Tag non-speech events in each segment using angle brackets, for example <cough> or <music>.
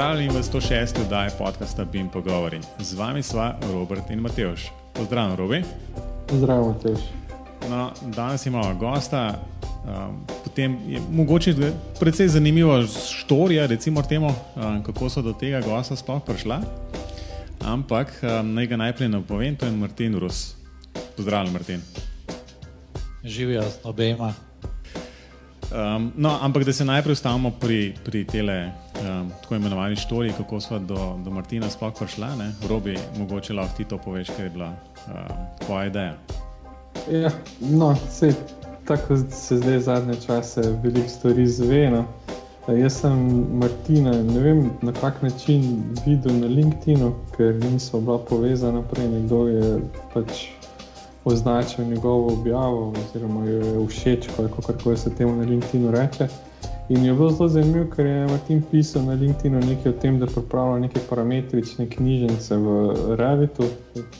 Pozdravljeni v 106. oddaji podcasta Bim Pogovori. Z vami sva Robert in Mateoš. Pozdravljen, Robi. Zdravo, Mateoš. No, danes imamo gosta. Um, potem je mogoče precej zanimivo štorija, recimo temu, um, kako so do tega gosta sploh prišla. Ampak um, naj ga najprej napovem, to je Martin Rus. Pozdravljen, Martin. Živijo z obema. Um, no, ampak da se najprej ustavimo pri, pri tele um, tako imenovani štoriji, kako smo do, do Martina sploh prišla. Ne? Robi, mogoče lahko ti to poveš, ker je bila um, tvoja ideja. Ja, no, sej, tako se zdaj zadnje čase veliko stvari zve. No. Jaz sem Martina, ne vem na kak način videl na LinkedIn, ker nismo bila povezana prej, nekdo je pač označil njegovo objavo, oziroma jo je všeč, kako se temu na LinkedIn reče. In je bilo zelo zanimivo, ker je Martin pisal na LinkedIn nekaj o tem, da pripravlja neke parametrične knjižnice v Revitu.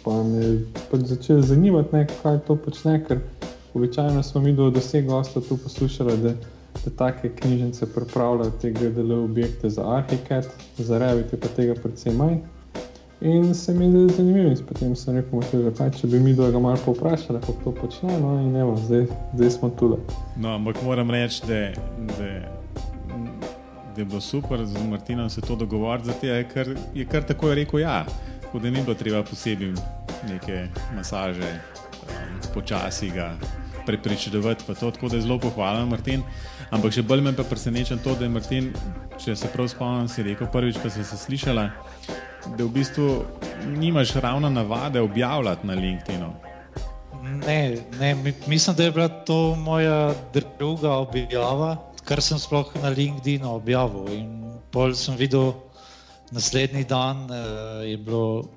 Pa me je pač začelo zanimati, ne, kaj to počne, ker običajno smo mi do vseh gostov tu poslušali, da, da take knjižnice pripravljajo te GDL objekte za Arhicad, za Revit je pa tega predvsem manj. In se mi je zanimivo, in potem sem rekel, da kaj, če bi mi dolgo malo povprašali, kako to počne, no in evo, zdaj, zdaj smo tu. No, ampak moram reči, da, da je bilo super z Martinom se to dogovoriti, ker je kar tako je rekel, ja, da ni bilo treba posebej neke masaže, um, počasi ga prepričevati, tako da je zelo pohvalen Martin. Ampak še bolj me pa preseneča to, da je Martin, če se prav spomnim, si rekel prvič, ko si se slišala da v bistvu nimaš ravno navade objavljati na LinkedIn-u. Ne, ne, mislim, da je bila to moja druga objava, kar sem sploh na LinkedIn-u objavil. In pol sem videl, naslednji dan uh, je bilo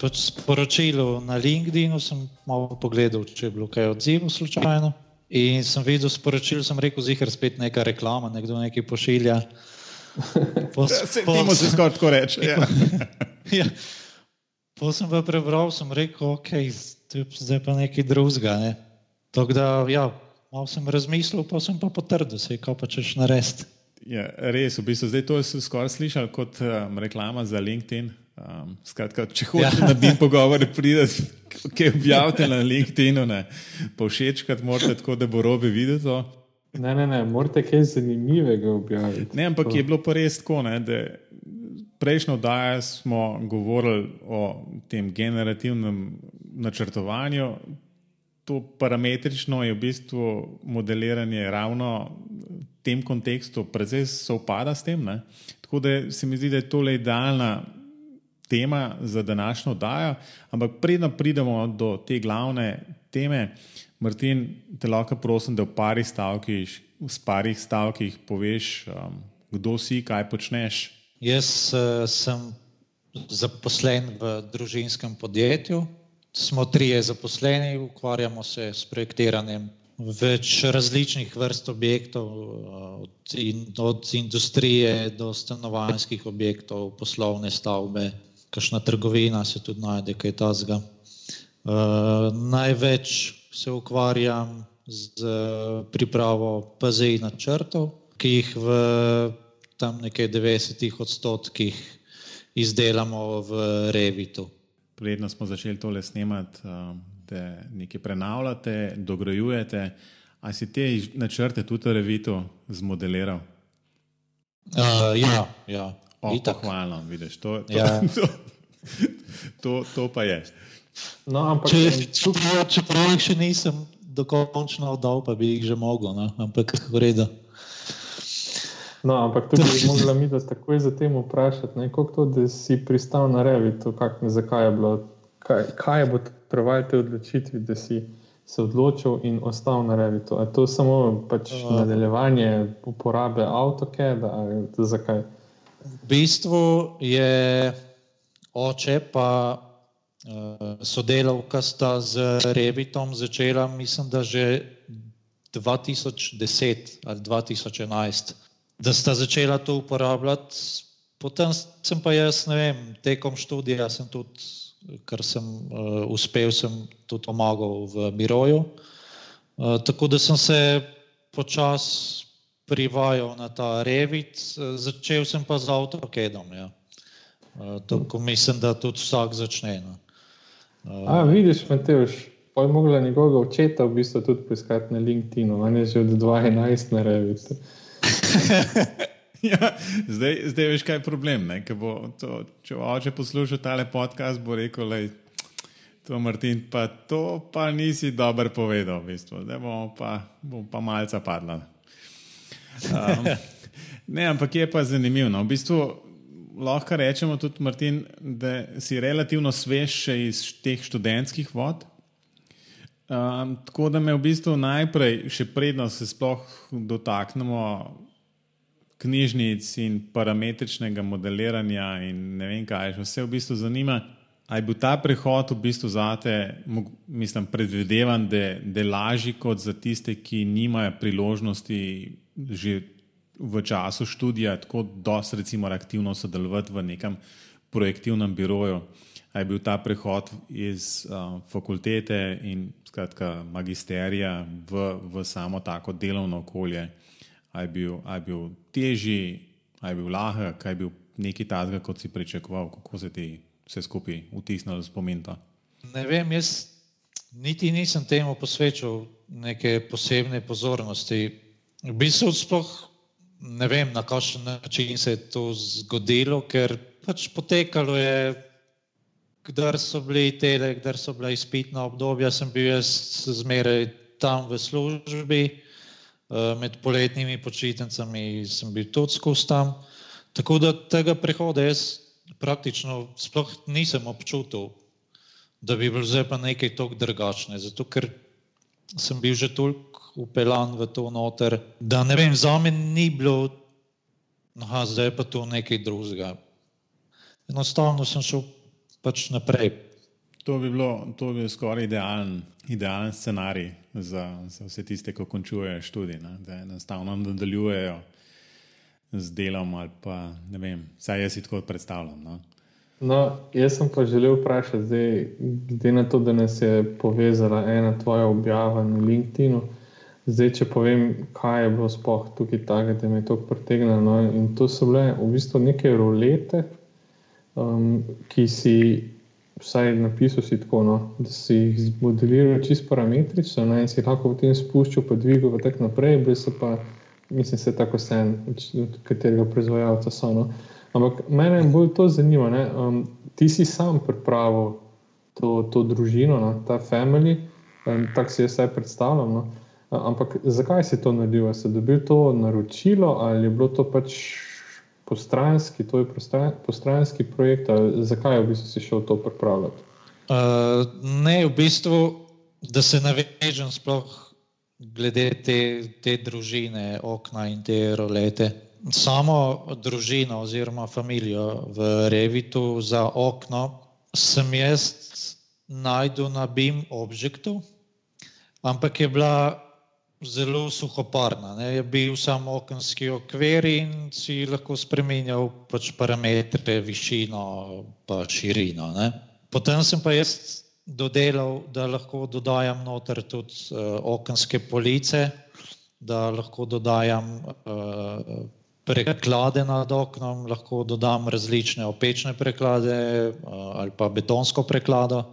pač sporočilo na LinkedIn-u, sem malo pogledal, če je bilo kaj odzivu slučajno. In sem videl sporočilo, sem rekel, zihar spet neka reklama, nekdo nekaj pošilja. <laughs> Temu se skoraj tako reče. Ja. <laughs> ja. Po sem pa prebral, sem rekel, ok, zdaj pa nekaj drugega. Ne? Tako da, ja, malo sem razmislil, pa sem pa potrdil, se je kaj pa češ narediti. Ja, res, v bistvu zdaj to sem skoraj slišal kot um, reklama za LinkedIn. Um, skratka, če hočeš ja. na dim pogovore, prideš, kaj objavite na LinkedIn, pa všečkati morate tako, da bo robe videti to. Ne, ne, ne, morate kaj zanimivega objaviti. Ne, ampak to. je bilo pa res tako, ne, da prejšnjo oddajo smo govorili o tem generativnem načrtovanju. To parametrično je v bistvu modeliranje ravno v tem kontekstu, predvsej sovpada s tem. Ne. Tako da se mi zdi, da je to idealna tema za današnjo oddajo. Ampak predno pridemo do te glavne teme. Martin, te lahko prosim, da v parih stavkih, v parih stavkih poveš, um, kdo si, kaj počneš. Jaz uh, sem zaposlen v družinskem podjetju. Smo trije zaposleni, ukvarjamo se s projektiranjem več različnih vrst objektov, uh, od, in, od industrije do stanovanjskih objektov, poslovne stavbe, kakšna trgovina se tudi najde, kaj tasga. Uh, največ se ukvarjam z pripravo PZI načrtov, ki jih v tam nekaj 90 odstotkih izdelamo v Revitu. Predno smo začeli tole snemati, um, da nekaj prenavljate, dograjujete. A si te načrte tudi v Revitu zmodeliral? Uh, ja, ja. Pohvalno, vidiš, to, to, ja. <laughs> to, to, to pa je. No, ampak, če, čeprav, čeprav jih še nisem dokončno oddal, pa bi jih že mogel, no? ampak kako redo. No, ampak tudi <laughs> bi mogla mi, da se takoj za tem vprašati, kako to, da si pristal na revitu, zakaj je bilo, kaj, kaj je prevajati te odločitvi, da si se odločil in ostal na revitu. Je to samo pač uh, nadaljevanje uporabe AutoCAD, ali zakaj? V bistvu je oče pa Eh, sodelavka sta z Rebitom začela, mislim, da že 2010 ali 2011, da sta začela to uporabljati. Potem sem pa jaz, ne vem, tekom študija sem tudi, ker sem uh, uspel, sem tudi pomagal v Miroju. Uh, tako da sem se počasi privajal na ta Revit, začel sem pa z AutoCAD-om. Ja. Tako mislim, da tudi vsak začne. No. A, vidiš, Matejš, pa je mogla njegovega očeta v bistvu tudi poiskati na LinkedIn-u, on je že od 2011 na Revitu. <laughs> ja, zdaj, zdaj veš, kaj je problem. To, če oče posluša tale podcast, bo rekel, da to Martin, pa to pa nisi dobro povedal, v bistvu. zdaj bomo pa, bom pa malce padla. Um, ne, ampak je pa zanimivo. No. V bistvu lahko rečemo tudi, Martin, da si relativno svež iz teh študentskih vod. Um, tako da me v bistvu najprej, še predno se sploh dotaknemo knjižnic in parametričnega modeliranja in ne vem kaj, vse v bistvu zanima. Ali je bil ta prehod v bistvu zate, mislim, predvidevan, da je lažji kot za tiste, ki nimajo priložnosti že v času študija tako dosti recimo aktivno sodelovati v nekem projektivnem biroju. A je bil ta prehod iz uh, fakultete in skratka magisterija v, v samo tako delovno okolje, a je bil, a je bil težji, a je bil lahek, a je bil nekaj takega, kot si pričakoval, kako se ti vse skupaj vtisnilo spomin. Ne vem, jaz niti nisem temu posvečal neke posebne pozornosti. V bistvu sploh ne vem, na kakšen način se je to zgodilo, ker pač potekalo je, kdaj so bili tele, kdaj so bila izpitna obdobja, sem bil jaz zmeraj tam v službi, eh, med poletnimi počitnicami sem bil tudi skozi tam. Tako da tega prehoda jaz praktično sploh nisem občutil, da bi bilo zdaj pa nekaj tako drugačne, zato ker sem bil že toliko upeljan v to noter, da ne vem, za me ni bilo, no, zdaj pa to nekaj drugega. Enostavno sem šel pač naprej. To bi bilo, to bi bil skoraj idealen, idealen scenarij za, za vse tiste, ki končujejo študij, ne? da enostavno nadaljujejo z delom ali pa ne vem, saj jaz si tako predstavljam. No? No, jaz sem pa želel vprašati, zdaj, glede na to, da nas je povezala ena tvoja objava na LinkedIn. Zdaj, če povem, kaj je bilo spoh tukaj tako, da me je to pritegnilo. No? In to so bile v bistvu neke rolete, um, ki si, vsaj napisal si tako, no? da si jih modeliral čisto parametrično no? in si lahko v tem spuščal, pa dvigal in tako naprej, brez se pa, mislim, se tako sen, od katerega proizvajalca so. No? Ampak mene bolj to zanima. Um, ti si sam pripravil to, to družino, no? ta family, um, tako si jaz vse predstavljam. No? Ampak zakaj si to naredil? Si dobil to naročilo ali je bilo to pač postranski, to je postranski projekt? Zakaj v bistvu si šel to pripravljati? Uh, ne, v bistvu, da se navežem sploh glede te, te družine, okna in te rolete. Samo družino oziroma familijo v Revitu za okno sem jaz najdel na BIM objektu, ampak je bila zelo suhoparna. Ne. Je bil samo okenski okvir in si lahko spremenjal pač parametre, višino in širino. Ne. Potem sem pa jaz dodelal, da lahko dodajam noter tudi uh, okenske police, da lahko dodajam uh, preklade nad oknom, lahko dodam različne opečne preklade uh, ali pa betonsko preklado.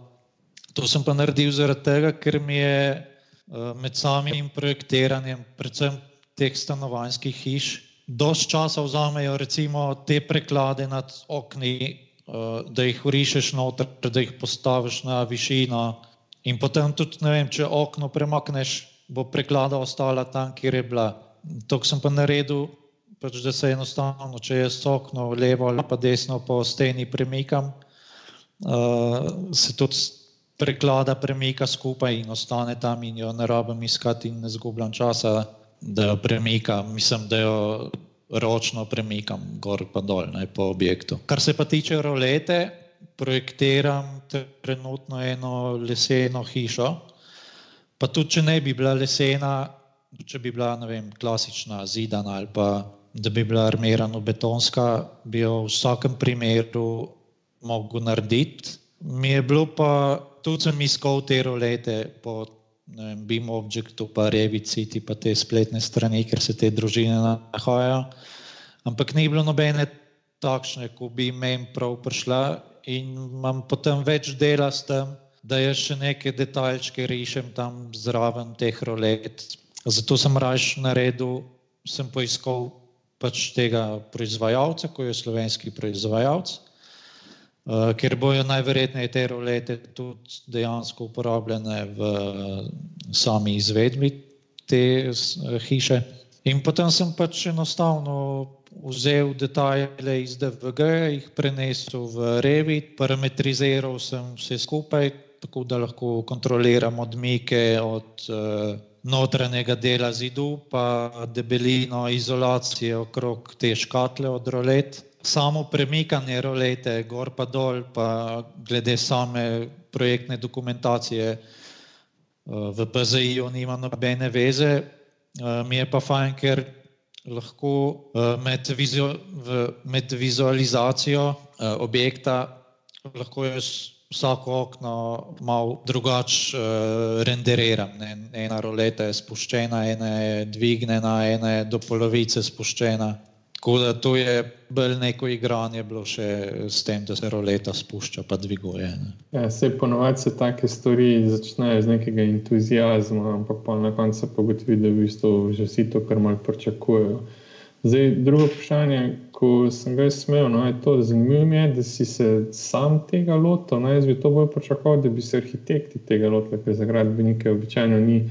To sem pa naredil zaradi tega, ker mi je Eh, med samim projektiranjem, predvsem teh stanovanjskih hiš. Dost časa vzamejo recimo te preklade nad okni, eh, da jih urišeš noter, da jih postaviš na višino in potem tudi ne vem, če okno premakneš, bo preklada ostala tam, kjer je bila. To sem pa naredil, pač, da se enostavno, če jaz okno levo ali pa desno po steni premikam, uh, se tudi preklada, premika skupaj in ostane tam, in jo ne rabim iskati, in ne zgubljam časa, da jo premikam. Mislim, da jo ročno premikam gor in dol ne, po objektu. Kar se pa tiče rolete, projektiram trenutno eno leseno hišo. Pa tudi, če ne bi bila lesena, če bi bila vem, klasična, zidana ali pa da bi bila armirana betonska, bi jo v vsakem primeru mogel narediti. Mi je bilo pa tudi sem iskal te rolete po BIM Objectu, pa Revit, pa te spletne strani, ker se te družine nahajajo. Ampak ni bilo nobene takšne, ko bi meni prav prišla in imam potem več dela s tem, da jaz še neke detaljčke rišem tam zraven teh rolet. Zato sem raje naredil, sem poiskal pač tega proizvajalca, ko je slovenski proizvajalec. Uh, ker bojo najverjetneje te rolete tudi dejansko uporabljene v sami izvedbi te hiše. In potem sem pač enostavno vzel detajle iz DVG, jih prenesel v Revit, parametriziral sem vse skupaj, tako da lahko kontroliram odmike od uh, notranjega dela zidu, pa debelino izolacije okrog te škatle od rolet samo premikanje rolete, gor pa dol, pa glede same projektne dokumentacije eh, v PZI-ju nima nobene veze. Eh, mi je pa fajn, ker lahko eh, med, vizu, med vizualizacijo objekta lahko jaz vsako okno malo drugače renderiram. Ena roleta je spuščena, ena je dvignjena, ena je do polovice spuščena. Tako da to je bolj neko igranje bilo še s tem, da se roleta spušča pa dviguje. Ne. Ja, se ponovadi se take stvari začnejo z nekega entuzijazma, ampak pa na koncu pa gotovi, da v bistvu že vsi to kar mal pričakujejo. Zdaj, drugo vprašanje, ko sem ga smel, no, je to zanimivo, mi je, da si se sam tega lotil. No, jaz bi to bolj pričakoval, da bi se arhitekti tega lotili, ker za gradbenike običajno ni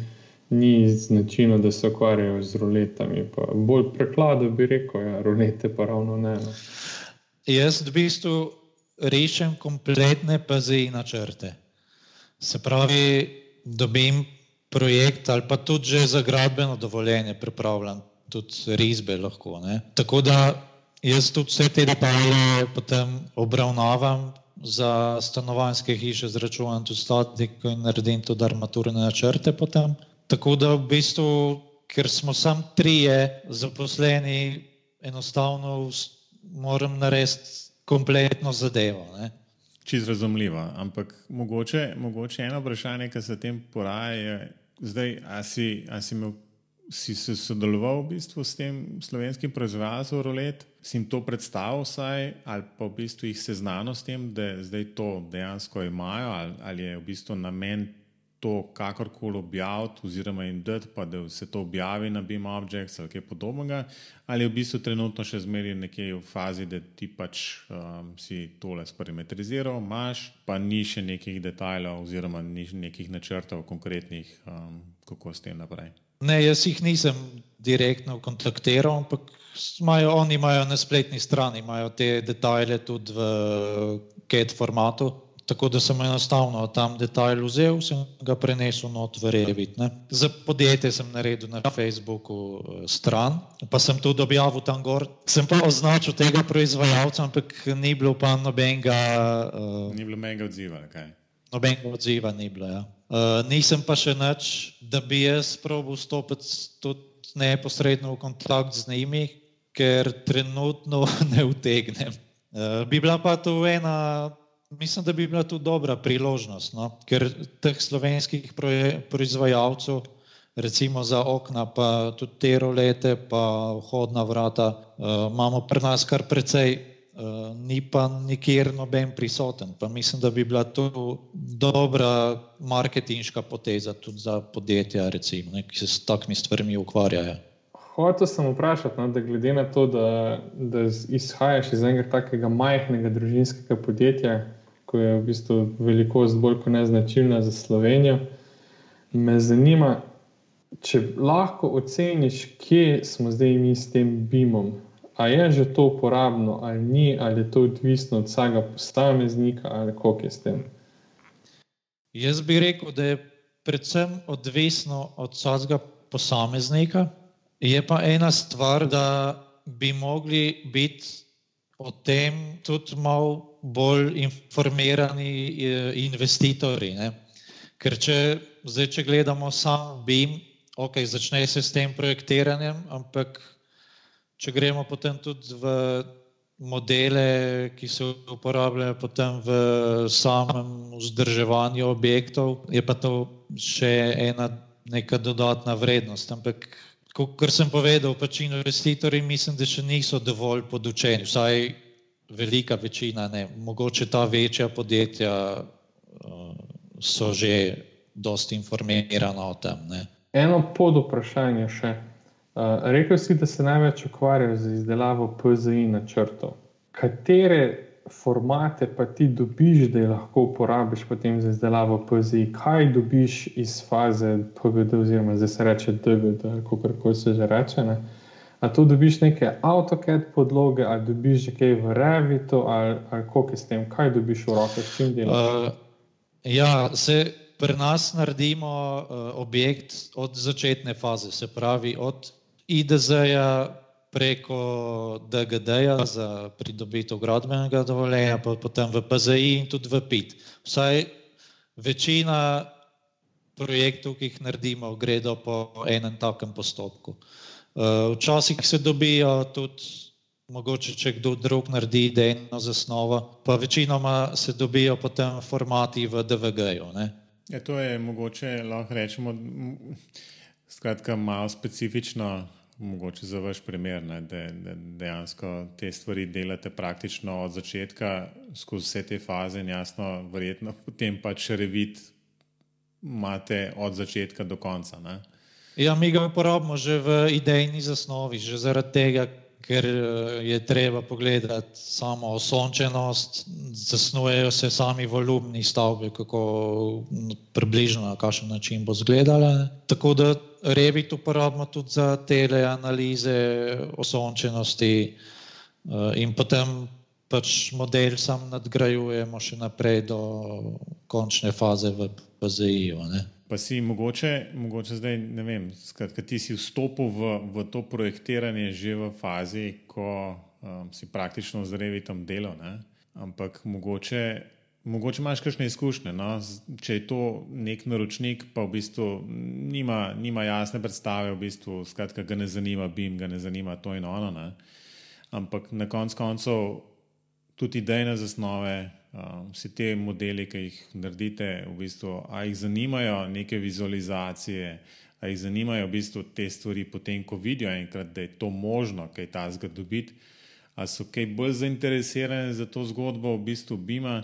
ni značilno, da se ukvarjajo z roletami. Pa bolj prekladno bi rekel, ja, rolete pa ravno ne. No. Jaz v bistvu rešim kompletne pazi načrte. Se pravi, dobim projekt ali pa tudi že za gradbeno dovoljenje pripravljam, tudi risbe lahko. Ne. Tako da jaz tudi vse te detajle potem obravnavam. Za stanovanske hiše zračunam tudi statiko in naredim tudi armaturne načrte potem. Tako da v bistvu, ker smo samo trije zaposleni, enostavno moram narediti kompletno zadevo. Čez razumljivo. Ampak mogoče, mogoče eno vprašanje, ki se tem poraja, je, zdaj, a si, a si, imel, si se sodeloval v bistvu s tem slovenskim proizvajalcem rolet, si jim to predstavil vsaj, ali pa v bistvu jih seznano s tem, da zdaj to dejansko imajo, ali, ali je v bistvu namen to kakorkoli objaviti, oziroma jim dati, pa da se to objavi na BIM Objects ali kaj podobnega, ali je v bistvu trenutno še zmeraj nekje v fazi, da ti pač um, si tole sparimetriziral, imaš, pa ni še nekih detajlov, oziroma ni nekih načrtov konkretnih, um, kako s tem naprej. Ne, jaz jih nisem direktno kontaktiral, ampak imajo, oni imajo na spletni strani te detajle tudi v CAD formatu. Tako da sem enostavno tam detajl vzel in ga prenesel not v Revit. Ne. Za podjetje sem naredil na Facebooku eh, stran, pa sem tudi objavil tam gor. Sem pa označil tega proizvajalca, ampak ni bilo pa nobenega. Uh, ni bilo nobenega odziva. Okay. Nobenega odziva ni bilo. Ja. Uh, nisem pa še nič, da bi jaz probil stopiti tudi neposredno v kontakt z njimi, ker trenutno <laughs> ne utegnem. Uh, bi bila pa to ena mislim, da bi bila to dobra priložnost, no? ker teh slovenskih proizvajalcev, recimo za okna, pa tudi te rolete, pa vhodna vrata, uh, imamo pri nas kar precej, uh, ni pa nikjer noben prisoten. Pa mislim, da bi bila to dobra marketinška poteza tudi za podjetja, recimo, ne, ki se s takimi stvarmi ukvarjajo. Hotel sem vprašati, no, da glede na to, da, da izhajaš iz enega takega majhnega družinskega podjetja, ko je v bistvu velikost bolj kot neznačilna za Slovenijo. Me zanima, če lahko oceniš, kje smo zdaj mi s tem BIM-om. A je že to uporabno, ali ni, ali je to odvisno od vsakega posameznika, ali kako je s tem? Jaz bi rekel, da je predvsem odvisno od vsakega posameznika. Je pa ena stvar, da bi mogli biti o tem tudi malo bolj informirani eh, investitorji. Ne? Ker če, zdaj, če gledamo samo BIM, ok, začne se s tem projektiranjem, ampak če gremo potem tudi v modele, ki se uporabljajo potem v samem vzdrževanju objektov, je pa to še ena neka dodatna vrednost. Ampak, kot sem povedal, pač investitorji mislim, da še niso dovolj podučeni, vsaj velika večina, ne. mogoče ta večja podjetja uh, so že dosti informirana o tem. Ne. Eno pod vprašanje še. Uh, rekel si, da se največ ukvarjaš z izdelavo PZI načrtov. Katere formate pa ti dobiš, da jih lahko uporabiš potem za izdelavo PZI? Kaj dobiš iz faze PGD, oziroma zdaj se reče DVD, kako se že reče? Ne? A tu dobiš neke AutoCAD podloge, ali dobiš že kaj v Revitu, ali, ali kako je s tem, kaj dobiš v roke, s čim delaš? Uh, ja, se pri nas naredimo uh, objekt od začetne faze, se pravi od IDZ-ja preko DGD-ja za pridobitev gradbenega dovoljenja, pa potem v PZI in tudi v PIT. Vsaj večina projektov, ki jih naredimo, gredo po enem takem postopku. Eh, včasih se dobijo tudi, mogoče če kdo drug naredi idejno zasnovo, pa večinoma se dobijo potem formati v DVG-ju. Ja, to je mogoče lahko rečemo, skratka, malo specifično mogoče za vaš primer, ne, da, da dejansko te stvari delate praktično od začetka skozi vse te faze in jasno, verjetno potem pač revit imate od začetka do konca. Ne. Ja, mi ga uporabljamo že v idejni zasnovi, že zaradi tega, ker je treba pogledati samo osončenost, zasnujejo se sami volumni stavbe, kako približno na kakšen način bo izgledala. Tako da Revit uporabljamo tudi za teleanalize osončenosti eh, in potem pač model sam nadgrajujemo še naprej do končne faze v PZI-ju. Pa si mogoče, mogoče zdaj, ne vem, skratka, ti si vstopil v, v to projektiranje že v fazi, ko um, si praktično z revitom delal, ne? ampak mogoče, mogoče imaš kakšne izkušnje. No? Če je to nek naročnik, pa v bistvu nima, nima jasne predstave, v bistvu, skratka, ga ne zanima BIM, ga ne zanima to in ono. Ne? Ampak na koncu koncev tudi idejne zasnove vsi te modeli, ki jih naredite, v bistvu, a jih zanimajo neke vizualizacije, a jih zanimajo v bistvu te stvari, potem ko vidijo enkrat, da je to možno, kaj ta zgod dobiti, a so kaj bolj zainteresirani za to zgodbo, v bistvu Bima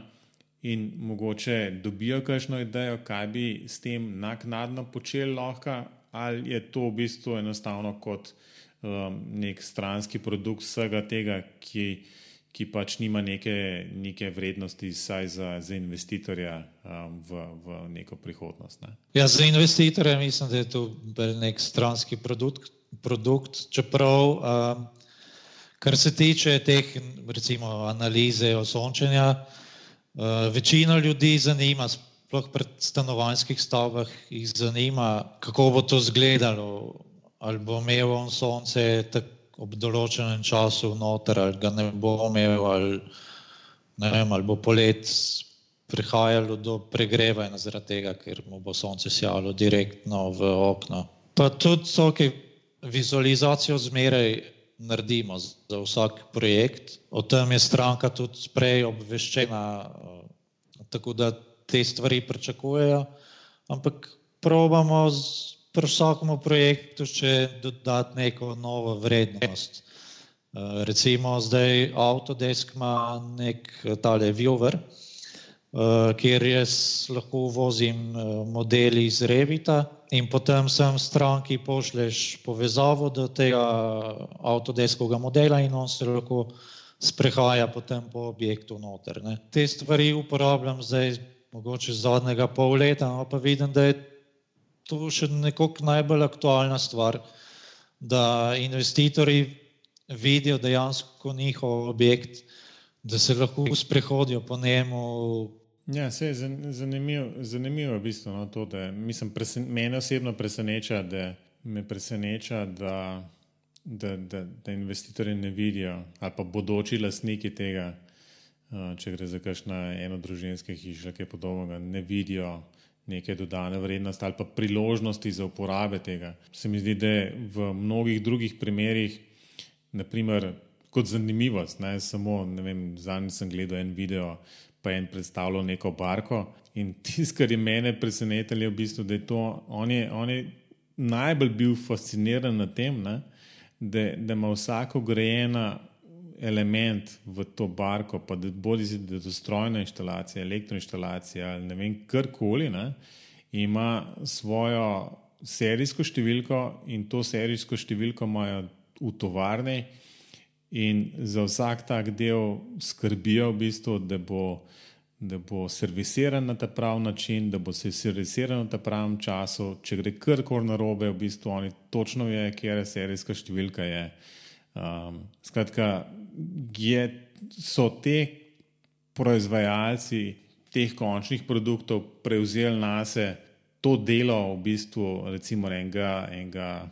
in mogoče dobijo kakšno idejo, kaj bi s tem naknadno počeli lahko, ali je to v bistvu enostavno kot um, nek stranski produkt vsega tega, ki ki pač nima neke, neke vrednosti, saj za, za investitorja um, v, v neko prihodnost. Ne? Ja, za investitorja mislim, da je to nek stranski produkt, produkt čeprav, um, kar se tiče teh recimo, analize osončenja, uh, večino ljudi zanima, sploh pred stanovanjskih stavbah, jih zanima, kako bo to izgledalo, ali bo imel on sonce ob določenem času noter, ali ga ne bo imel, ali, vem, ali bo polet prihajalo do pregrevanja zaradi tega, ker mu bo sonce sjalo direktno v okno. Pa tudi so, ki vizualizacijo zmeraj naredimo za vsak projekt. O tem je stranka tudi prej obveščena, tako da te stvari pričakujejo, ampak probamo z pri vsakem projektu še dodati neko novo vrednost. Eh, recimo zdaj Autodesk ima nek eh, tale viewer, eh, kjer jaz lahko vozim modeli iz Revita in potem sem stranki pošleš povezavo do tega Autodeskovega modela in on se lahko sprehaja potem po objektu noter. Ne. Te stvari uporabljam zdaj mogoče zadnjega pol leta, no, pa vidim, da je to še nekako najbolj aktualna stvar, da investitorji vidijo dejansko njihov objekt, da se lahko sprehodijo po njemu. Ja, se je zanimivo, zanimivo v bistvu, no, to, da mislim, presen, mene osebno preseneča, da me preseneča, da, da, da, da investitorji ne vidijo ali pa bodoči lastniki tega, če gre za kakšno eno družinske hiše, kaj podobnega, ne vidijo neke dodane vrednosti ali pa priložnosti za uporabe tega. Se mi zdi, da v mnogih drugih primerih, naprimer, kot zanimivost. Ne? Samo zadnji sem gledal en video, pa je en predstavljal neko barko. In <laughs> tisto, kar je mene presenetilo, je v bistvu, da je to on je, on je najbolj bil fasciniran nad tem, ne? da, da ima vsako grejena. Element v to barko, pa da bodi si da to strojna instalacija, elektroinstalacija ali ne vem, karkoli, ima svojo serijsko številko in to serijsko številko imajo v tovarni, in za vsak tak del skrbijo, v bistvu, da, bo, bo servisiran na ta pravi način, da bo se servisiran v ta pravem času. Če gre karkoli na robe, v bistvu oni točno vejo, kje je serijska številka. Je. Um, skratka, je, so te proizvajalci teh končnih produktov prevzeli na sebe to delo, v bistvu, recimo, enega, enega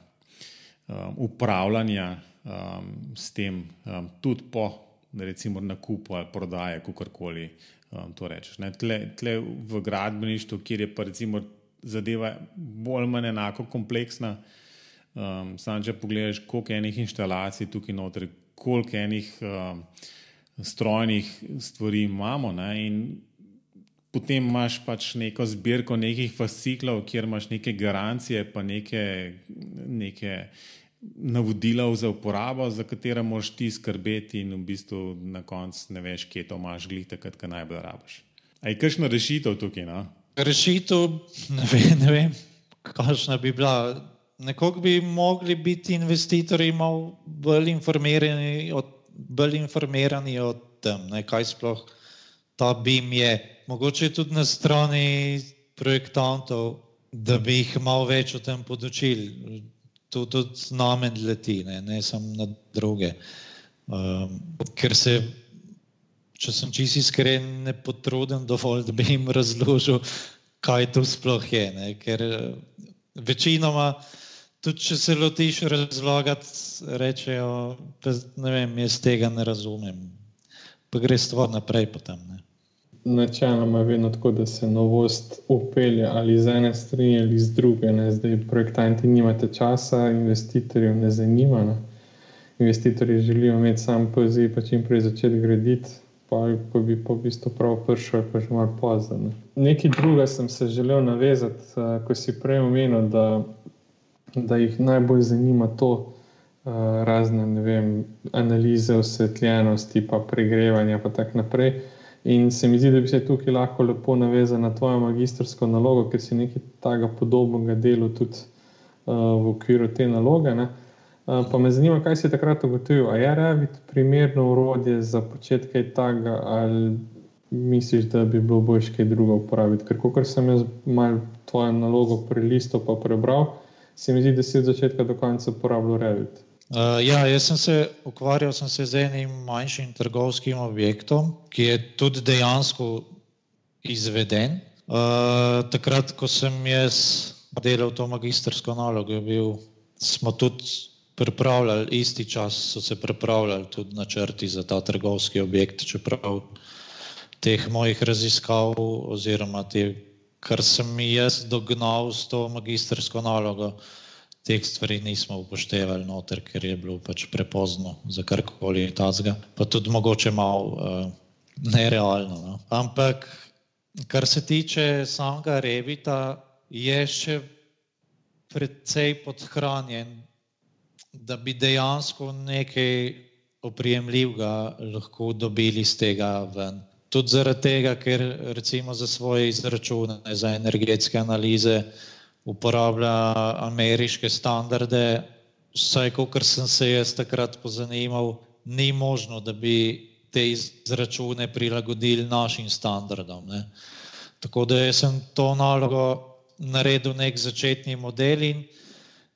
um, upravljanja um, s tem, um, tudi po recimo, nakupu ali prodaji, kako koli um, to rečeš. Tle, tle v gradbeništvu, kjer je pa recimo zadeva bolj ali manj enako kompleksna, um, samo če pogledaš, koliko enih instalacij tukaj noter, koliko enih um, strojnih stvari imamo. Ne, Potem imaš pač neko zbirko nekih fasciklov, kjer imaš neke garancije, pa neke, neke navodila za uporabo, za katera moraš ti skrbeti, in v bistvu na koncu ne veš, kje to imaš, glih takrat, ko najbolj rabiš. A je kakšna rešitev tukaj? No? Rešitev, ne vem, ne vem kakšna bi bila. Nekako bi mogli biti investitorji malo bolj informirani, od, bolj informirani o tem, ne, kaj sploh ta BIM je. Mogoče tudi na strani projektantov, da bi jih malo več o tem podočili to tudi namen leti, ne, ne samo na druge. Um, ker se, če sem čisto iskren, ne potrudim dovolj, da bi jim razložil, kaj to sploh je. Ne, ker večinoma, tudi če se lotiš razlagati, rečejo, da ne vem, jaz tega ne razumem. Pa gre stvar naprej potem. Ne načeloma vedno tako, da se novost upelje ali z ene strani ali z druge. Ne. Zdaj, projektanti nimate časa, investitorjev ne zanima. Ne. Investitorji želijo imeti sam poziv, pa čim prej začeti graditi, pa, pa bi v bistvu prav prišel, pa že malo pozno. Ne. Nekaj druga sem se želel navezati, uh, ko si prej omenil, da, da jih najbolj zanima to. Uh, razne vem, analize osvetljenosti, pa pregrevanja, pa tako naprej. Uh, In se mi zdi, da bi se tukaj lahko lepo navezal na tvojo magistrsko nalogo, ker si nekaj takega podobnega delo tudi uh, v okviru te naloge. Uh, pa me zanima, kaj si takrat ugotovil. A je Revit primerno urodje za početek kaj takega, ali misliš, da bi bilo boljše kaj drugo uporabiti? Ker, kot sem jaz malo tvojo nalogo prelistal in prebral, se mi zdi, da si od začetka do konca uporabljal Revit. Uh, ja, jaz sem se ukvarjal sem se z enim manjšim trgovskim objektom, ki je tudi dejansko izveden. Uh, takrat, ko sem jaz delal to magistrsko nalogo, bil, smo tudi pripravljali, isti čas so se pripravljali tudi načrti za ta trgovski objekt, čeprav teh mojih raziskav oziroma te, kar sem jaz dognal s to magistrsko nalogo, uh, teh stvari nismo upoštevali noter, ker je bilo pač prepozno za karkoli tazga, pa tudi mogoče malo uh, nerealno. No. Ampak, kar se tiče samega Revita, je še precej podhranjen, da bi dejansko nekaj oprijemljivega lahko dobili iz tega ven. Tudi zaradi tega, ker recimo za svoje izračune, za energetske analize, uporablja ameriške standarde, vsaj kot sem se jaz takrat pozanimal, ni možno, da bi te izračune prilagodili našim standardom. Ne. Tako da sem to nalogo naredil nek začetni model in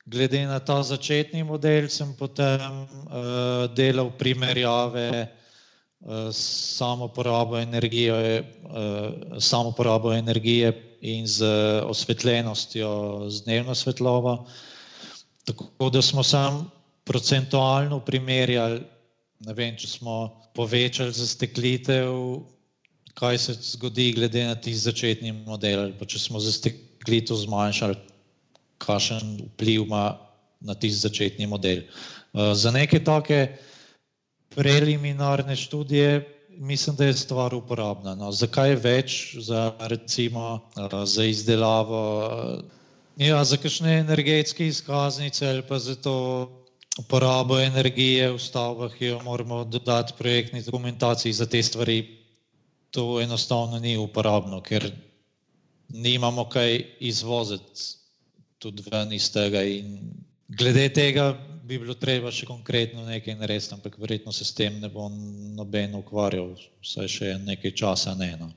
glede na ta začetni model sem potem uh, delal primerjave samo porabo energije, uh, samo porabo energije in z osvetljenostjo, z dnevno svetlobo. Tako da smo sam procentualno primerjali, ne vem, če smo povečali za steklitev, kaj se zgodi glede na ti začetni model, ali pa če smo za steklitev zmanjšali, kakšen vpliv ima na ti začetni model. Uh, za neke take preliminarne študije, mislim, da je stvar uporabna. No. Zakaj več za, recimo, za izdelavo, ja, za kakšne energetske izkaznice ali pa za to uporabo energije v stavbah, ki jo moramo dodati projektni dokumentaciji za te stvari, to enostavno ni uporabno, ker nimamo kaj izvoziti tudi ven iz tega. In glede tega bi bilo treba še konkretno nekaj narediti, ampak verjetno se s tem ne bo noben ukvarjal, vsaj še nekaj časa ne. No.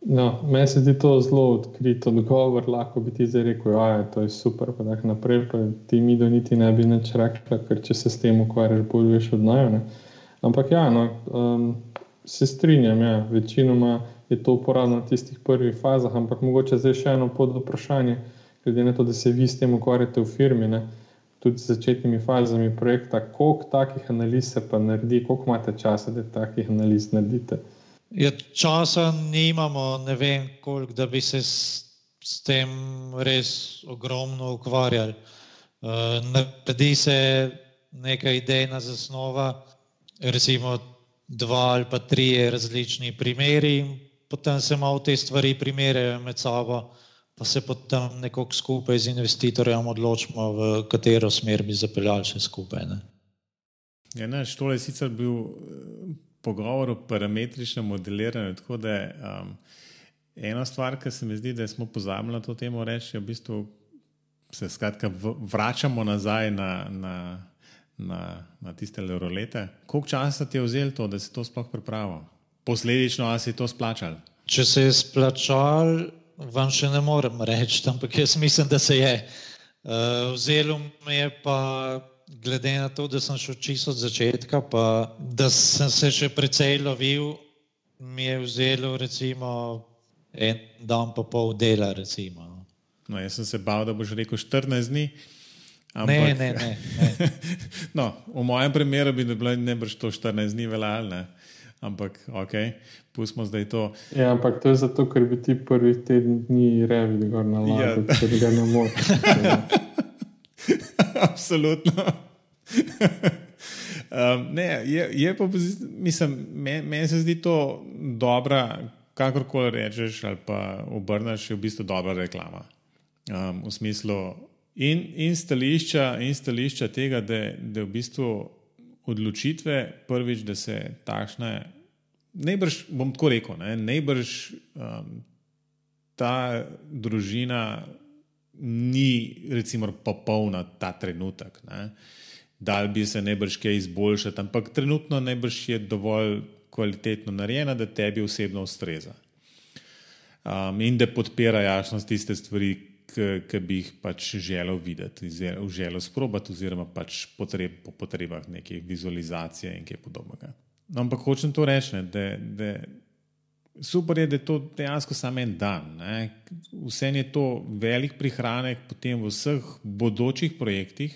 No, meni se zdi to zelo odkrit odgovor, lahko bi ti zdaj rekel, da je to super, pa tako naprej. Pa ti mi do niti ne bi nič rekla, ker če se s tem ukvarjaš, veš od najo. Ampak ja, no, um, se strinjam, ja, večinoma je to uporabno v tistih prvih fazah, ampak mogoče zdaj še eno pod vprašanje, glede na to, da se vi s tem ukvarjate v firmi, ne, tudi z začetnimi fazami projekta, koliko takih analiz se pa naredi, koliko imate časa, da takih analiz naredite? Ja, časa nimamo, ne vem, koliko, da bi se s, s tem res ogromno ukvarjali. Uh, naredi se neka idejna zasnova, recimo dva ali pa tri različni primeri, potem se malo te stvari primerjajo med sabo, pa se potem nekako skupaj z investitorjem odločimo, v katero smer bi zapeljali še skupaj. Ne? Ja, naš tole je sicer bil eh, pogovor o parametričnem modeliranju. Tako da um, ena stvar, ki se mi zdi, da smo pozabili na to temo reči, je v bistvu, se skratka vračamo nazaj na. na Na, na tiste rolete. Koliko časa ti je vzelo to, da si to sploh pripravil? posledično, ali si to splačal? Če se je splačal, vam še ne morem reči, ampak jaz mislim, da se je. Uh, vzelo mi je pa, glede na to, da sem šel čisto od začetka, pa da sem se še precej lovil, mi je vzelo recimo en dan pa pol dela. Recimo. No, jaz sem se bal, da boš rekel 14 dni. Ampak, ne, ne, ne. ne. <laughs> no, v mojem primeru bi bilo najbrž to 14 dni veljalo ampak ok, pustimo zdaj to. Ja, ampak to je zato, ker bi ti prvi teden dni revili gor na lago, ja. ker ga ne moreš. <laughs> Absolutno. <laughs> um, ne, je, je pa, mislim, meni men se zdi to dobra, kakorkoli rečeš ali pa obrneš, je v bistvu dobra reklama. Um, v smislu in, in, stališča, in stališča tega, da, da v bistvu odločitve, prvič, da se takšne, najbrž bom tako rekel, ne, najbrž um, ta družina ni, recimo, popolna ta trenutek. Ne. Dal bi se najbrž kaj izboljšati, ampak trenutno najbrž je dovolj kvalitetno narejena, da tebi osebno ustreza. Um, in da podpira jasnost tiste stvari, ki bi jih pač želel videti, želel sprobati, oziroma pač potreb, po potrebah neke vizualizacije in kaj podobnega. No, ampak hočem to reči, ne, da, da super je, da je to dejansko samo en dan. Ne. Vse je to velik prihranek potem v vseh bodočih projektih.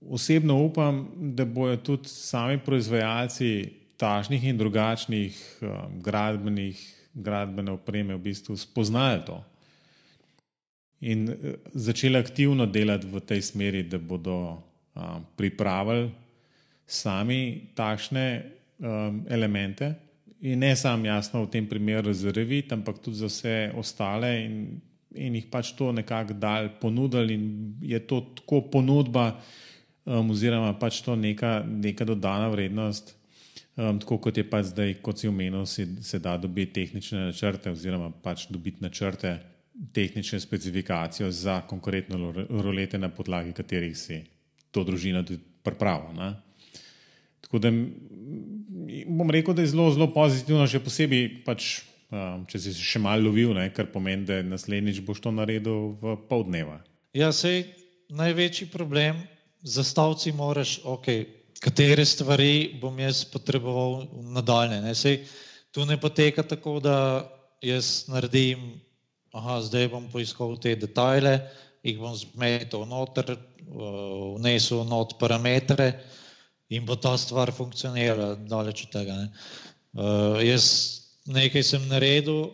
Osebno upam, da bojo tudi sami proizvajalci tažnih in drugačnih um, gradbenih, gradbene opreme v bistvu spoznali to in eh, začeli aktivno delati v tej smeri, da bodo um, pripravili sami takšne um, elemente. In ne samo jasno v tem primeru za revit, ampak tudi za vse ostale, in, in jih pač to nekako dal ponudili, in je to tako ponudba, um, oziroma pač to neka, neka dodana vrednost. Um, tako kot je pač zdaj, kot si omenil, se, se da dobiti tehnične načrte, oziroma pač dobiti načrte tehnične specifikacije za konkretno rolete, na podlagi katerih si to družina pripravila. Tako da bom rekel, da je zelo, zelo pozitivno, še posebej, pač, um, če si še malo lovil, ne, kar pomeni, da naslednjič boš to naredil v pol dneva. Ja, sej največji problem za stavci moraš, ok, katere stvari bom jaz potreboval nadaljne. Ne. Sej, tu ne poteka tako, da jaz naredim aha, zdaj bom poiskal te detajle, jih bom zmetel noter, vnesel not parametre in bo ta stvar funkcionirala daleč od tega. Ne. Uh, jaz nekaj sem naredil,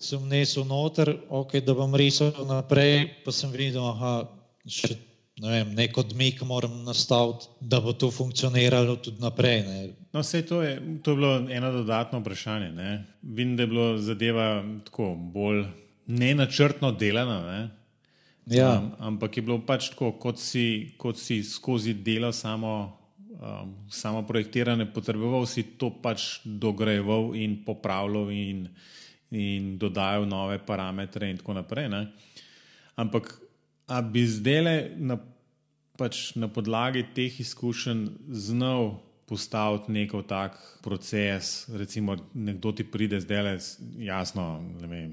sem vnesel noter, ok, da bom risal naprej, pa sem videl, aha, še ne vem, nek odmik moram nastaviti, da bo to funkcioniralo tudi naprej. Ne. No, vse to je, to je bilo eno dodatno vprašanje. Ne. Vidim, da je bilo zadeva tako bolj nenačrtno delana. Ne. Ja. Um, ampak je bilo pač tako, kot si, kot si skozi delo samo, um, samo projektirane, potreboval si to pač dograjeval in popravljal in, in dodajal nove parametre in tako naprej. Ne. Ampak A bi zdaj na, pač na podlagi teh izkušenj znal postaviti neko tak proces, recimo nekdo ti pride zdaj le, jasno, ne vem.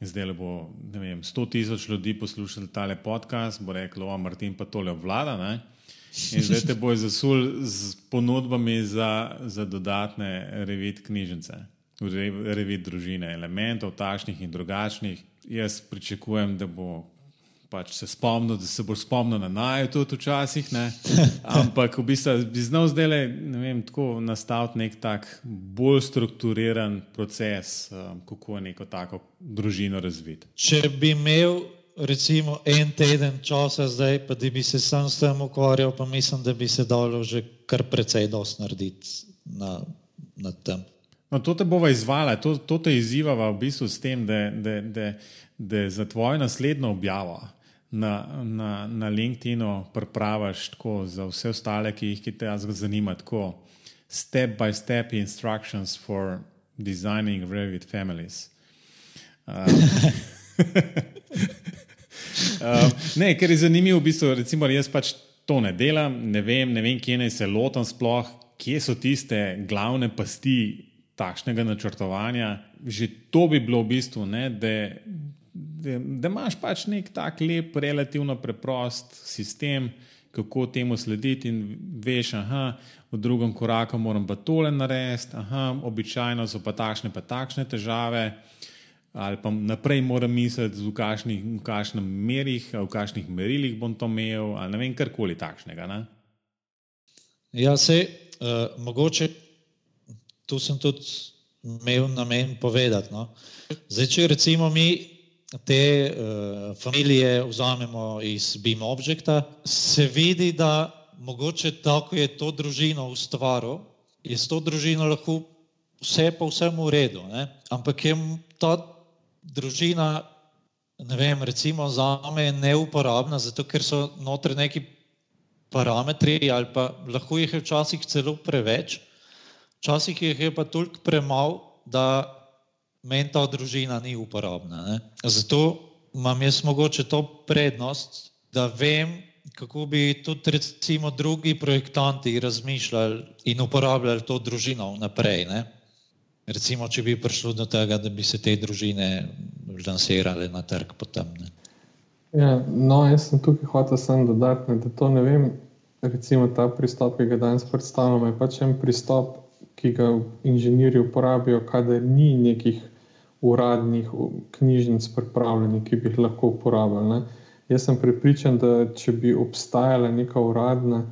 Zdaj bo vem, 100 tisoč ljudi poslušalo tale podcast, bo reklo, o Martin pa tole obvlada. Ne? In zdaj te bojo zasul z ponudbami za, za dodatne revit knjižnice, revit družine, elementov, takšnih in drugačnih. Jaz pričakujem, da bo pač se spomnil, da se bo spomnil na naj, tudi včasih. Ne? <laughs> Ampak v bistvu bi znal zdaj le tako nastaviti nek tak bolj strukturiran proces, um, kako neko tako družino razviti. Če bi imel. Recimo en teden časa zdaj, pa da bi se sam s tem ukvarjal, pa mislim, da bi se dalo že kar precej dosti narediti na, na tem. No, to te bova izvala, to, to te izzivava v bistvu s tem, da, da, da, da za tvojo naslednjo objavo na, na, na LinkedIn-u pripraviš tako za vse ostale, ki jih te zanima, tako step by step instructions for designing Revit families. Uh, <laughs> uh, <laughs> ne, ker je zanimivo, v bistvu, recimo, jaz pač to ne delam, ne vem, ne vem kje naj se lotam sploh, kje so tiste glavne pasti takšnega načrtovanja. Že to bi bilo v bistvu, ne, da da, da imaš pač nek tak lep, relativno preprost sistem, kako temu slediti, in veš, da v drugem koraku moram pa tole narediti, običajno so pa takšne, pa takšne težave. Ali pa naprej moram misliti, v kakšnem merih, v kakšnih merilih bom to imel, ali ne vem, karkoli takšnega. Ne? Ja, se uh, mogoče tu sem tudi imel namen povedati. No? Zdaj, če recimo mi te uh, familije vzamemo iz BIM objekta, se vidi, da mogoče tako je to družino ustvaril, je s to družino lahko vse pa vsem v redu, ne? ampak je ta družina, ne vem, recimo za me neuporabna, zato ker so notri neki parametri ali pa lahko jih je včasih celo preveč, včasih jih je pa toliko premalo, da meni ta družina ni uporabna. Ne? Zato imam jaz mogoče to prednost, da vem, kako bi tudi recimo drugi projektanti razmišljali in uporabljali to družino naprej. Ne? Recimo, če bi prišlo do tega, da bi se te družine lansirale na trg potem. Ne? Ja, no, jaz sem tukaj hotel samo dodati, da to ne vem. Recimo ta pristop, ki ga danes predstavljamo, je pač en pristop, ki ga inženirji uporabijo, kadar ni nekih uradnih knjižnic pripravljenih, ki bi jih lahko uporabljali. Ne. Jaz sem prepričan, da če bi obstajala neka uradna,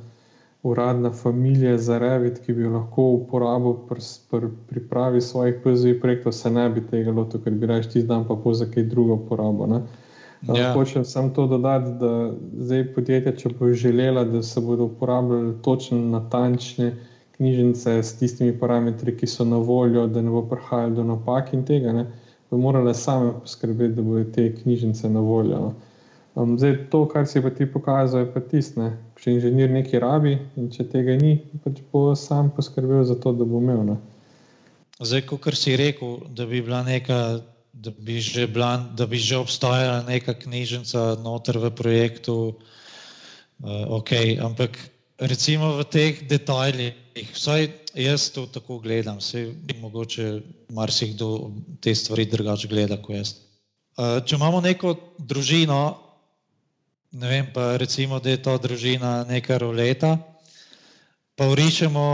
uradna familija za Revit, ki bi jo lahko uporabil pri, pri pripravi svojih PZI projektov, se ne bi tega lotil, ker bi reči, ti dan pa po za kaj drugo uporabo. Ja. Hočem samo to dodati, da zdaj podjetja, če bo želela, da se bodo uporabljali točno natančne knjižnice s tistimi parametri, ki so na voljo, da ne bo prihajalo do napak in tega, ne, bo morale same poskrbeti, da bodo te knjižnice na voljo. No. Um, zdaj, to, kar si pa ti pokazal, je pa tisto, če inženir nekaj rabi in če tega ni, pač bo sam poskrbel za to, da bo imel. Ne. Zdaj, kot si rekel, da bi bila neka. Da bi, bila, da bi že obstajala neka knjižnica noter v projektu, uh, okay, ampak recimo v teh detajlih, vsaj jaz to tako gledam, se mogoče marsikdo te stvari drugače gleda kot jaz. Če imamo neko družino, ne vem pa recimo, da je ta družina neka roleta, pa urišemo,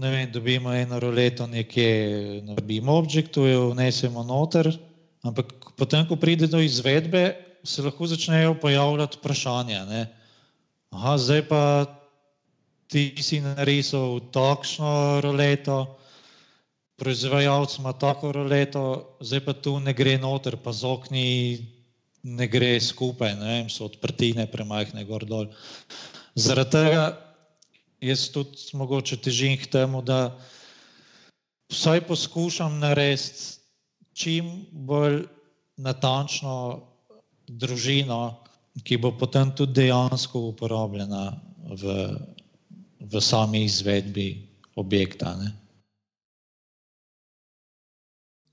ne vem, dobimo eno roleto nekje na BIM objektu, jo vnesemo noter, ampak potem, ko pride do izvedbe, se lahko začnejo pojavljati vprašanja. Ne? Aha, zdaj pa ti si narisal takšno roleto, proizvajalec ima tako roleto, zdaj pa tu ne gre noter, pa z okni ne gre skupaj, ne vem, so odprtine premajhne gor dol. Zaradi tega jaz tudi mogoče težim k temu, da vsaj poskušam narediti čim bolj natančno družino, ki bo potem tudi dejansko uporabljena v, v sami izvedbi objekta. Ne?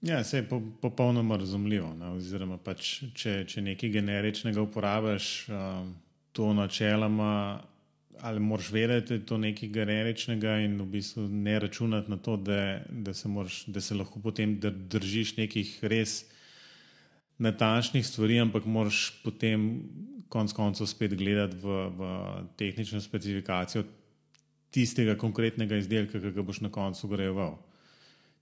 Ja, vse je po, popolnoma razumljivo. Ne? Oziroma, pač, če, če nekaj generičnega uporabiš, um, to načeloma ali moraš vedeti, da je to nekaj generičnega in v bistvu ne računati na to, da, da, se, moraš, da se lahko potem držiš nekih res natančnih stvari, ampak moraš potem konec koncev spet gledati v, v tehnično specifikacijo tistega konkretnega izdelka, ki ga boš na koncu greval.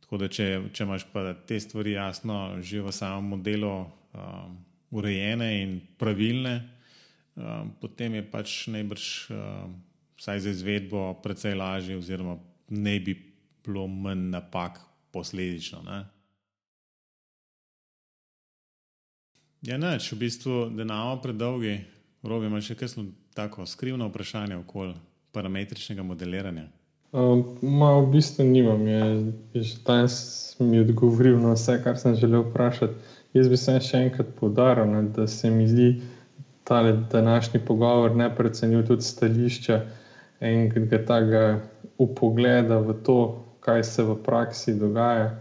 Tako da, če, če imaš pa te stvari jasno že v samem modelu um, urejene in pravilne, um, potem je pač najbrž, um, vsaj za izvedbo, precej lažje, oziroma ne bi bilo manj napak posledično. Ne? Ja, neč, v bistvu, da imamo predolgi, robi ima še kakšno tako skrivno vprašanje okoli parametričnega modeliranja. Uh, ma, v bistvu nimam, je, je že danes mi odgovoril na vse, kar sem želel vprašati. Jaz bi se še enkrat podaril, ne, da se mi zdi ta današnji pogovor ne predcenjuje tudi stališča enega upogleda v to, kaj se v praksi dogaja.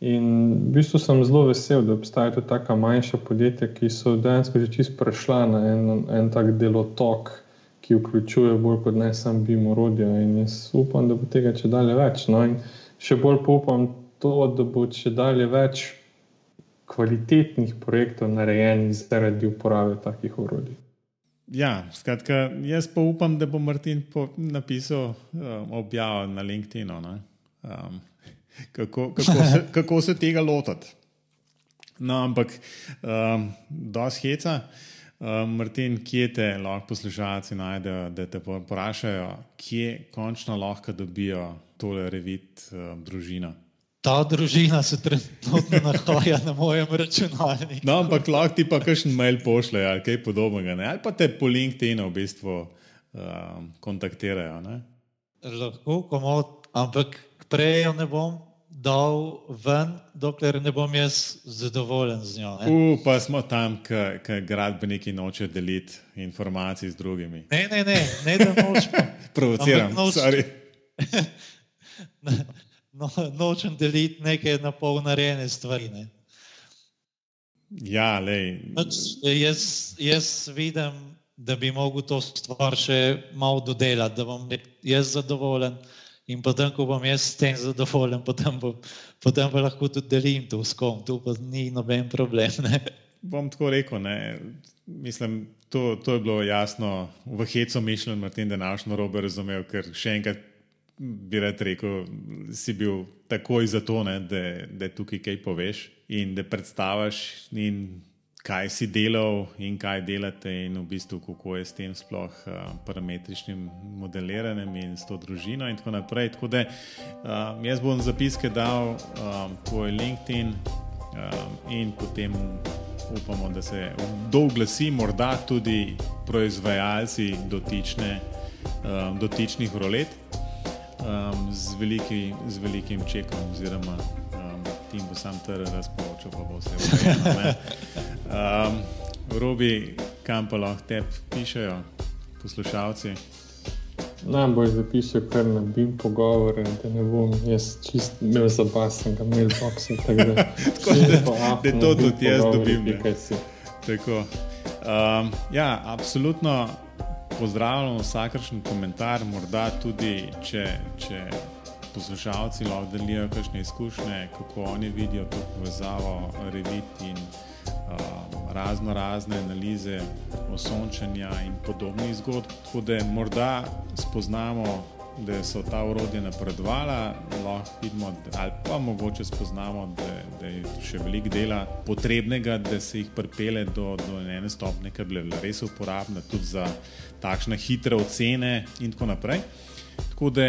In v bistvu sem zelo vesel, da obstajajo tudi tako manjša podjetja, ki so dejansko že čisto prešla na en, en tak delotok, ki vključuje bolj kot ne samo BIM urodja. In jaz upam, da bo tega če dalje več. No, in še bolj upam to, da bo če dalje več kvalitetnih projektov narejenih zaradi uporabe takih urodij. Ja, skratka, jaz pa upam, da bo Martin napisal um, objavo na LinkedIn-u. Um, kako, kako, se, <laughs> kako se tega lotiti. No, ampak, um, je heca, um, Martin, kje te lahko poslušalci najdejo, da te vprašajo, kje končno lahko dobijo tole revit um, družina. Ta družina se trenutno <laughs> nahaja na mojem računalniku. No, ampak lahko ti pa kakšen mail pošlje ali kaj podobnega, ne? ali pa te po LinkedIn-u v bistvu um, kontaktirajo. Ne? Lahko, komod, ampak prej ne bom dal ven, dokler ne bom jaz zadovoljen z njo. Uh, pa smo tam, ker gradbeniki nočejo deliti informacij z drugimi. Ne, ne, ne, ne da nočemo. <laughs> Provociram, noč... <laughs> no, nočem deliti neke na pol narejene stvari. Ne. Ja, Noč, jaz, jaz vidim, da bi lahko to stvar še malo dodelati, da bom jaz zadovoljen. In potem, ko bom jaz s tem zadovoljen, potem, bo, potem pa lahko tudi delim to s kom, tu pa ni noben problem. Ne? Bom tako rekel, ne. mislim, to, to je bilo jasno, v hecu mišljen, Martin, da naš narobe razumel, ker še enkrat bi rad rekel, si bil takoj za to, ne, da, da tukaj kaj poveš in da predstaviš in kaj si delal in kaj delate, in v bistvu kako je s tem sploh uh, parametričnim modeliranjem in s to družino, in tako naprej. Tako da um, jaz bom zapiske dal um, tvoj LinkedIn um, in potem upamo, da se doglasi, morda tudi proizvajalci dotične, um, dotičnih rolet um, z, veliki, z velikim čekom oziroma tim bo sam ter razporočal, pa bo vse vse. Um, Robi, kam pa lahko te pišejo poslušalci? Najbolj zapišem, kar ne bi pogovor, da ne bom jaz čist imel zabasen, ga imel boxing. <laughs> Tako da, da to tudi jaz dobim. Tako. Um, ja, absolutno pozdravljam vsakršen komentar, morda tudi, če, če poslušalci lahko delijo kakšne izkušnje, kako oni vidijo to povezavo, revit in uh, razno razne analize osončanja in podobnih zgodb. Tako da morda spoznamo, da so ta urodja napredovala, lahko vidimo, ali pa mogoče spoznamo, da, da je še veliko dela potrebnega, da se jih pripele do, do ene stopne, ki bi bile res uporabne tudi za takšne hitre ocene in tako naprej. Tako da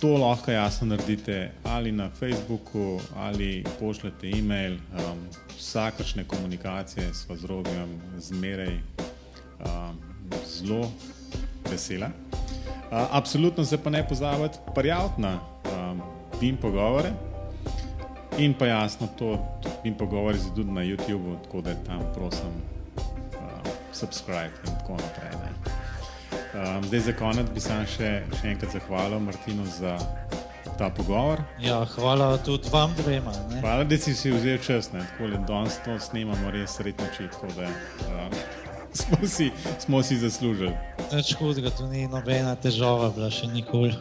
to lahko jasno naredite ali na Facebooku, ali pošljete e-mail. Um, vsakršne komunikacije s Vazrobijem zmeraj um, zelo vesela. Uh, absolutno se pa ne pozabite prijaviti na um, BIM pogovore. In pa jasno, to BIM pogovori se tudi na YouTubu, tako da tam prosim, uh, subscribe in tako naprej. Ne. Um, zdaj, za konec bi se še, še enkrat zahvalil Martinu za ta pogovor. Ja, hvala tudi vam dvema. Ne? Hvala, da si si vzel čas, tako da danes to snemamo res srednjo čitko, um, smo, si, smo si zaslužili. Nič hudega, tu ni nobena težava, bila še nikoli.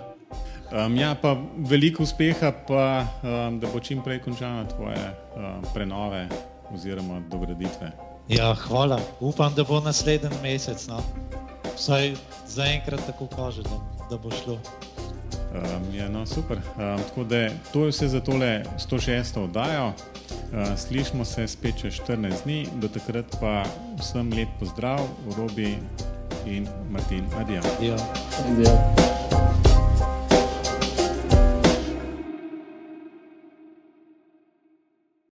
Um, ja, pa veliko uspeha, pa um, da bo čim prej končana tvoje um, prenove oziroma dograditve. Ja, hvala. Upam, da bo naslednji mesec. No. Vsaj zaenkrat tako kaže, da, da bo šlo. Um, ja, no, super. Um, tako da to je vse za tole 106. oddajo. Uh, slišmo se spet čez 14 dni, do takrat pa vsem lep pozdrav, Robi in Martin. Adijo. Ja. Adijo.